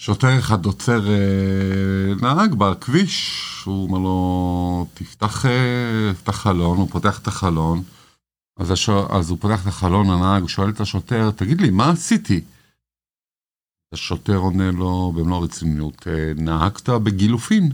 שוטר אחד עוצר אה, נהג בכביש, הוא אומר לו, תפתח, אה, תפתח חלון, הוא פותח את החלון, אז, הש... אז הוא פותח את החלון, הנהג, הוא שואל את השוטר, תגיד לי, מה עשיתי? השוטר עונה לו במלוא הרצינות, "אה, נהגת בגילופין.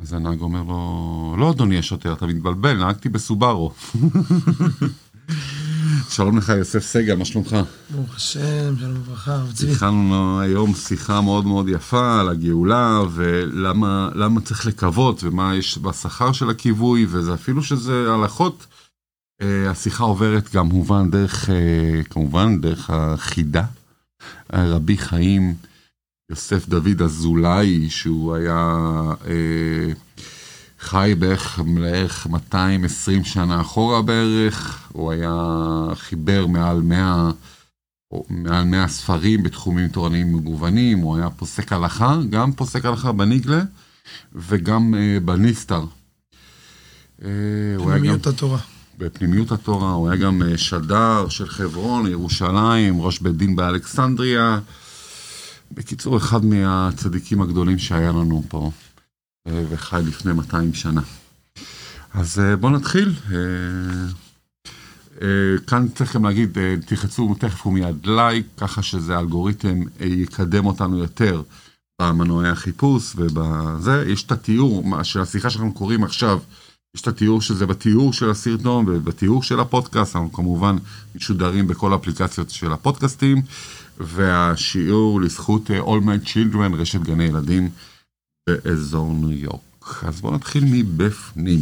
אז הנהג אומר לו, לא אדוני השוטר, אתה מתבלבל, נהגתי בסובארו. שלום לך יוסף סגל, מה שלומך? ברוך השם, שלום וברכה, הרב צבי. התחלנו היום שיחה מאוד מאוד יפה על הגאולה ולמה למה צריך לקוות ומה יש בשכר של הכיווי וזה אפילו שזה הלכות. אה, השיחה עוברת גם כמובן דרך, אה, כמובן דרך החידה. רבי חיים יוסף דוד אזולאי שהוא היה אה, חי בערך, בערך 220 שנה אחורה בערך, הוא היה חיבר מעל 100, או מעל 100 ספרים בתחומים תורניים מגוונים, הוא היה פוסק הלכה, גם פוסק הלכה בניגלה וגם אה, בניסטר. אה, היה גם פנימיות התורה. בפנימיות התורה, הוא היה גם אה, שדר של חברון, ירושלים, ראש בית דין באלכסנדריה. בקיצור, אחד מהצדיקים הגדולים שהיה לנו פה, וחי לפני 200 שנה. אז אה, בואו נתחיל. אה, אה, כאן צריך גם להגיד, תלחצו תכף ומיד לייק, ככה שזה האלגוריתם אה, יקדם אותנו יותר במנועי החיפוש ובזה. יש את התיאור של השיחה שאנחנו קוראים עכשיו, יש את התיאור של זה בתיאור של הסרטון ובתיאור של הפודקאסט, אנחנו כמובן משודרים בכל האפליקציות של הפודקאסטים, והשיעור לזכות All My Children, רשת גני ילדים באזור ניו יורק. אז בואו נתחיל מבפנים.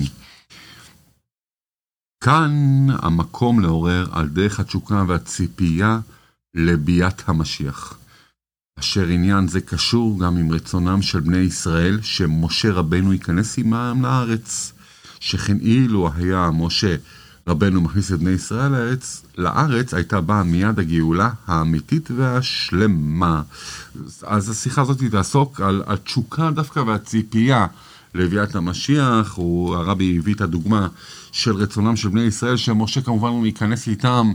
כאן המקום לעורר על דרך התשוקה והציפייה לביאת המשיח. אשר עניין זה קשור גם עם רצונם של בני ישראל שמשה רבנו ייכנס עמם לארץ. שכן אילו היה משה רבנו מכניס את בני ישראל לארץ, לארץ הייתה באה מיד הגאולה האמיתית והשלמה. אז השיחה הזאת תעסוק על התשוקה דווקא והציפייה לביאת המשיח, הוא, הרבי הביא את הדוגמה של רצונם של בני ישראל, שמשה כמובן הוא ייכנס איתם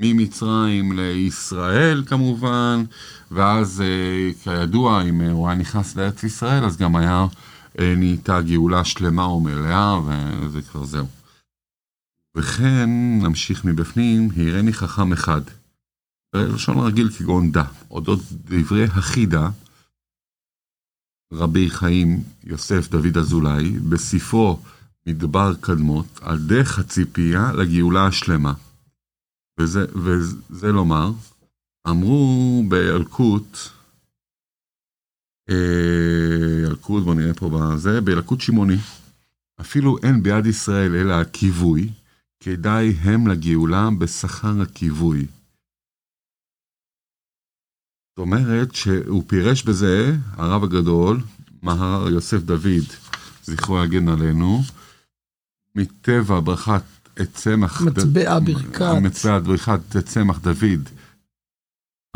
ממצרים לישראל כמובן, ואז אה, כידוע, אם אה, הוא היה נכנס לארץ ישראל, אז גם היה אה, נהייתה גאולה שלמה ומלאה, וזה כבר זהו. וכן, נמשיך מבפנים, הראני חכם אחד. בלשון רגיל כגון דה, אודות דברי החידה, רבי חיים יוסף דוד אזולאי, בספרו מדבר קדמות, על דרך הציפייה לגאולה השלמה. וזה, וזה לומר, אמרו באלקוט, אה, ילקוט, בוא נראה פה בזה, בילקוט שמעוני. אפילו אין ביד ישראל אלא הכיווי, כדאי הם לגאולה בשכר הכיווי. זאת אומרת שהוא פירש בזה, הרב הגדול, מהר יוסף דוד, זכרו יגן עלינו, מטבע ברכת את צמח... מצבע ברכת. מצבע ברכת את צמח דוד,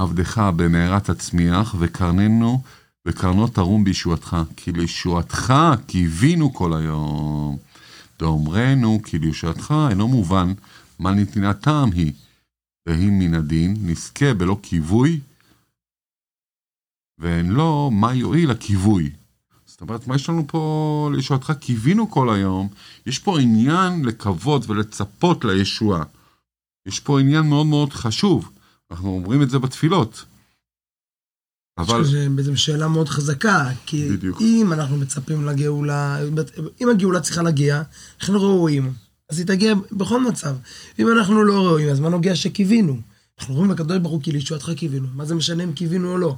עבדך במהרה תצמיח, וקרננו וקרנות תרום בישועתך, כי לישועתך קיווינו כל היום. דאמרנו כי לישועתך אינו מובן מה נתינת טעם היא, והיא מן הדין נזכה בלא כיווי, ואין לו מה יועיל הכיווי. זאת אומרת, מה יש לנו פה לישועתך קיווינו כל היום? יש פה עניין לקוות ולצפות לישועה. יש פה עניין מאוד מאוד חשוב. אנחנו אומרים את זה בתפילות. אבל... זו בעצם שאלה מאוד חזקה, כי בדיוק. אם אנחנו מצפים לגאולה, אם הגאולה צריכה להגיע, אנחנו ראויים, אז היא תגיע בכל מצב. אם אנחנו לא ראויים, אז מה נוגע שקיווינו? אנחנו אומרים לקדוש ברוך הוא כי לישועתך קיווינו, מה זה משנה אם קיווינו או לא?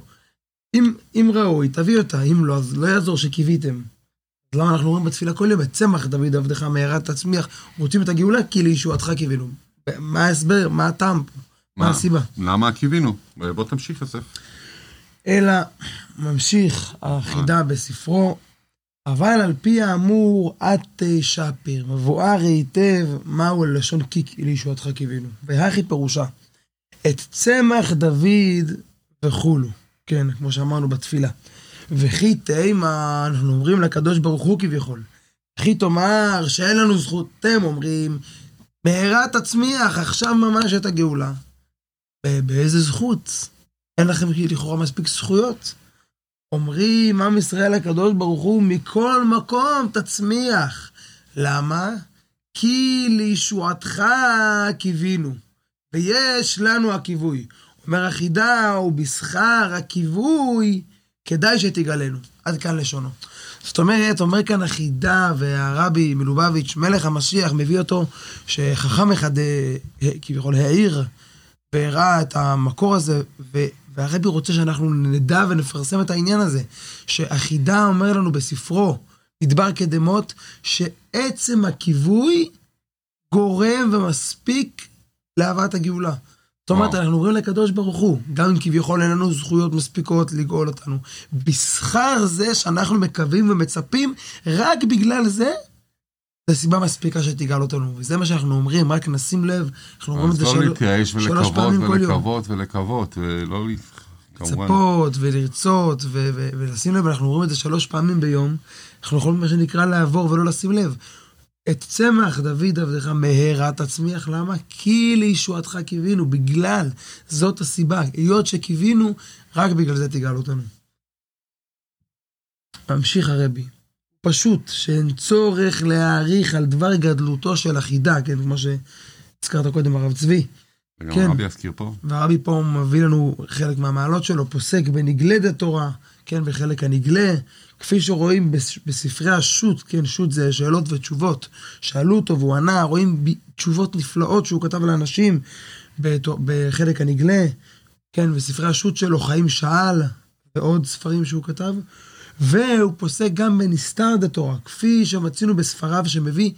אם, אם ראוי, תביא אותה, אם לא, אז לא יעזור שקיוויתם. אז למה אנחנו אומרים בתפילה כל יום, את צמח דוד עבדך מהרה תצמיח, רוצים את הגאולה כי לישועתך קיווינו. מה ההסבר? מה הטעם פה? מה, מה הסיבה? למה קיווינו? בוא תמשיך, יוסף. אלא ממשיך החידה בספרו, אבל על פי האמור עד תשפר, מבואר היטב מהו הלשון כי לישועתך קיווינו. והכי פירושה, את צמח דוד וכולו, כן, כמו שאמרנו בתפילה. וכי תימה, אנחנו אומרים לקדוש ברוך הוא כביכול. וכי תאמר שאין לנו זכות, אתם אומרים, מהרה תצמיח עכשיו ממש את הגאולה. באיזה זכות? אין לכם לכאורה מספיק זכויות. אומרים עם ישראל הקדוש ברוך הוא, מכל מקום תצמיח. למה? כי לישועתך קיווינו, ויש לנו הכיווי. אומר החידה, ובשכר הכיווי, כדאי שתגלנו. עד כאן לשונו. זאת אומרת, אומר כאן החידה, והרבי מלובביץ', מלך המשיח, מביא אותו, שחכם אחד אה, כביכול העיר, והראה את המקור הזה. והרבי רוצה שאנחנו נדע ונפרסם את העניין הזה, שהחידה אומר לנו בספרו, מדבר קדמות, שעצם הכיווי גורם ומספיק להבאת הגאולה. זאת אומרת, אנחנו אומרים לקדוש ברוך הוא, גם אם כביכול אין לנו זכויות מספיקות לגאול אותנו, בשכר זה שאנחנו מקווים ומצפים, רק בגלל זה, זו סיבה מספיקה שתגאל אותנו. וזה מה שאנחנו אומרים, רק נשים לב, אנחנו אומרים את זה. לא שלוש פעמים כל יום. ולקוות ולקוות, ולא... לצפות ולרצות ולשים לב, אנחנו אומרים את זה שלוש פעמים ביום, אנחנו יכולים מה שנקרא לעבור ולא לשים לב. את צמח דוד עבדך מהרה תצמיח, למה? כי לישועתך קיווינו, בגלל, זאת הסיבה. היות שקיווינו, רק בגלל זה תגאל אותנו. ממשיך הרבי. פשוט, שאין צורך להעריך על דבר גדלותו של החידה, כן, כמו שהזכרת קודם, הרב צבי. וגם כן. הרבי יזכיר פה. והרבי פה מביא לנו חלק מהמעלות שלו, פוסק בנגלה דתורה, כן, בחלק הנגלה, כפי שרואים בספרי השו"ת, כן, שו"ת זה שאלות ותשובות, שאלו אותו והוא ענה, רואים תשובות נפלאות שהוא כתב לאנשים בחלק הנגלה, כן, וספרי השו"ת שלו, חיים שאל, ועוד ספרים שהוא כתב, והוא פוסק גם בנסתר דתורה, כפי שמצינו בספריו שמביא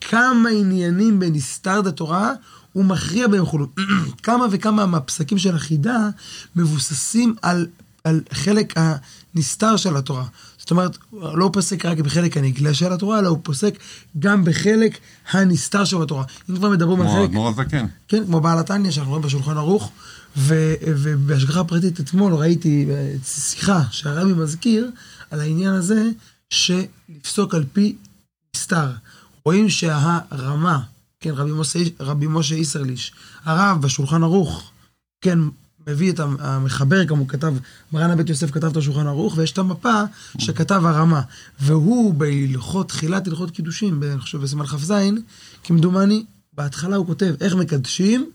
כמה עניינים בנסתר דתורה, הוא מכריע בהם חולו. כמה וכמה מהפסקים של החידה מבוססים על, על חלק הנסתר של התורה. זאת אומרת, הוא לא פוסק רק בחלק הנגלה של התורה, אלא הוא פוסק גם בחלק הנסתר של התורה. אם כבר מדברים על חלק... כמו הזקן. כן, כמו בעל התניא, שאנחנו רואים בשולחן ערוך, ובהשגחה פרטית אתמול ראיתי שיחה שהרבי מזכיר על העניין הזה, שלפסוק על פי נסתר. רואים שהרמה, כן, רבי משה, רבי משה איסרליש, הרב בשולחן ערוך, כן, מביא את המחבר, כמו כתב, מרן הבית יוסף כתב את השולחן ערוך, ויש את המפה שכתב הרמה. והוא בהלכות, תחילת הלכות קידושים, אני חושב בסימן כ"ז, כמדומני, בהתחלה הוא כותב איך מקדשים,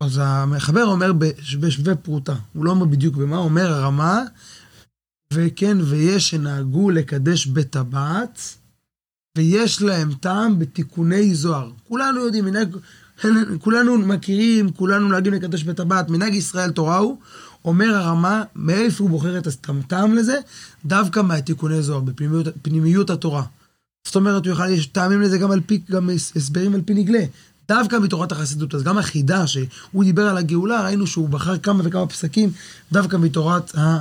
אז המחבר אומר בשווה פרוטה. הוא לא אומר בדיוק במה, אומר הרמה, וכן, ויש שנהגו לקדש בטבעת, ויש להם טעם בתיקוני זוהר. כולנו יודעים, מנהג, כולנו מכירים, כולנו נוהגים לקדש בטבעת, מנהג ישראל תורה הוא, אומר הרמה, מאיפה הוא בוחר את הטעם לזה? דווקא מהתיקוני זוהר, בפנימיות התורה. זאת אומרת, הוא יוכל, יש טעמים לזה גם על פי, גם הסברים על פי נגלה. דווקא מתורת החסידות. אז גם החידה שהוא דיבר על הגאולה, ראינו שהוא בחר כמה וכמה פסקים דווקא מתורת ה...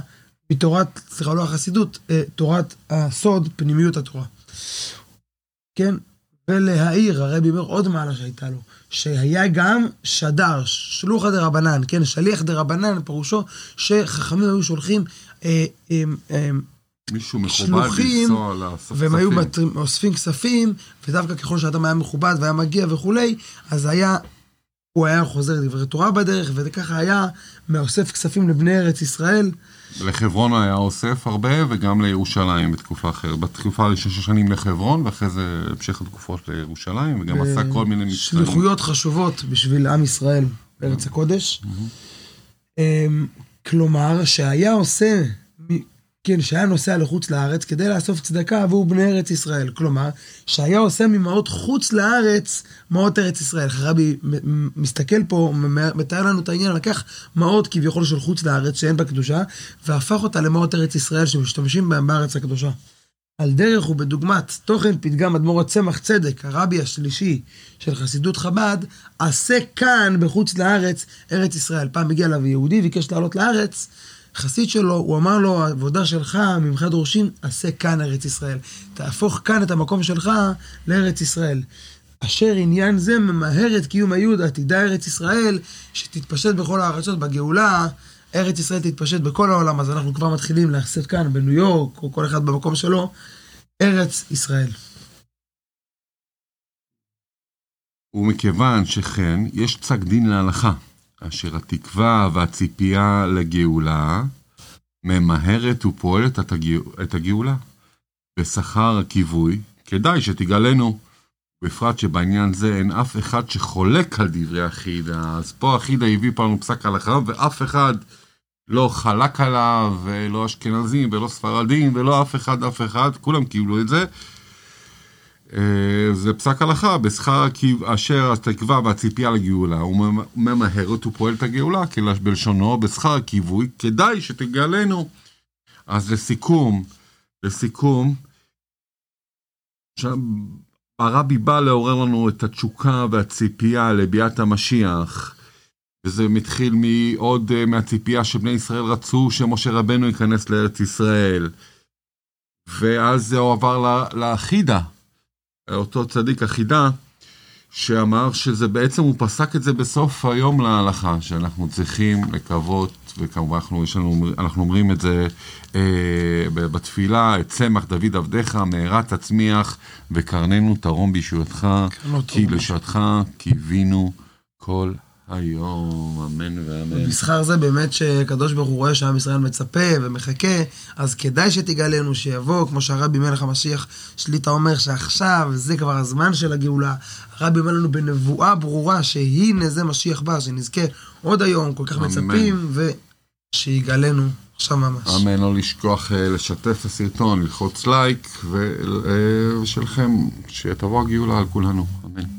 מתורת, סליחה, לא החסידות, אה, תורת הסוד, פנימיות התורה. כן? ולהעיר, הרבי אומר עוד מעלה שהייתה לו, שהיה גם שדר, שלוחא דה רבנן, כן, שליח דה רבנן, פירושו שחכמים היו שולחים אה, אה, אה, מישהו מכובד לנסוע לאסוף כספים. והם היו אוספים כספים, ודווקא ככל שאדם היה מכובד והיה מגיע וכולי, אז היה, הוא היה חוזר דברי תורה בדרך, וככה היה מאוסף כספים לבני ארץ ישראל. לחברון היה אוסף הרבה, וגם לירושלים בתקופה אחרת. בתקופה הראשונה שנים לחברון, ואחרי זה המשך התקופות לירושלים, וגם עשה כל מיני מבצעים. שליחויות חשובות בשביל עם ישראל בארץ הקודש. אמ, כלומר, שהיה עושה כן, שהיה נוסע לחוץ לארץ כדי לאסוף צדקה עבור בני ארץ ישראל. כלומר, שהיה עושה ממעות חוץ לארץ, מעות ארץ ישראל. הרבי מסתכל פה, מתאר לנו את העניין, לקח מעות כביכול של חוץ לארץ, שאין בה קדושה, והפך אותה למעות ארץ ישראל שמשתמשים בהם בארץ הקדושה. על דרך ובדוגמת תוכן פתגם אדמו"ר הצמח צדק, הרבי השלישי של חסידות חב"ד, עשה כאן בחוץ לארץ, ארץ ישראל. פעם הגיע אליו יהודי, ביקש לעלות לארץ, חסיד שלו, הוא אמר לו, העבודה שלך, ממך דורשים, עשה כאן ארץ ישראל. תהפוך כאן את המקום שלך לארץ ישראל. אשר עניין זה ממהר את קיום היוד עתידה ארץ ישראל, שתתפשט בכל הארצות בגאולה. ארץ ישראל תתפשט בכל העולם, אז אנחנו כבר מתחילים לעשות כאן, בניו יורק, או כל אחד במקום שלו, ארץ ישראל. ומכיוון שכן, יש פסק דין להלכה, אשר התקווה והציפייה לגאולה ממהרת ופועלת את, הגאולה. בשכר הכיווי, כדאי שתגלנו. בפרט שבעניין זה אין אף אחד שחולק על דברי החידה. אז פה החידה הביא פעם פסק הלכה, ואף אחד לא חלק עליו, ולא אשכנזים, ולא ספרדים, ולא אף אחד, אף אחד, כולם קיבלו את זה. אה, זה פסק הלכה, בשכר אשר התקווה והציפייה לגאולה, הוא ממהרת ופועל את הגאולה, בלשונו, בשכר הכיווי, כדאי שתגלנו. אז לסיכום, לסיכום, הרבי בא לעורר לנו את התשוקה והציפייה לביאת המשיח, וזה מתחיל מעוד אה, מהציפייה שבני ישראל רצו שמשה רבנו ייכנס לארץ ישראל. ואז זה עבר לחידה, אותו צדיק החידה, שאמר שזה בעצם, הוא פסק את זה בסוף היום להלכה, שאנחנו צריכים לקוות, וכמובן אנחנו, לנו, אנחנו אומרים את זה אה, בתפילה, את צמח דוד עבדיך, מהרה תצמיח, וקרננו תרום בישועתך, כי לשעתך קיווינו כל היום, אמן ואמן. במסחר זה באמת שקדוש ברוך הוא רואה שעם ישראל מצפה ומחכה, אז כדאי שתגלנו שיבוא, כמו שהרבי מלך המשיח שליטה אומר שעכשיו זה כבר הזמן של הגאולה. הרבי אומר לנו בנבואה ברורה שהנה זה משיח בא, שנזכה עוד היום, כל כך אמן. מצפים, ושיגלנו עכשיו ממש. אמן, לא לשכוח אה, לשתף את הסרטון, ללחוץ לייק, ושלכם, שתבוא הגאולה על כולנו, אמן.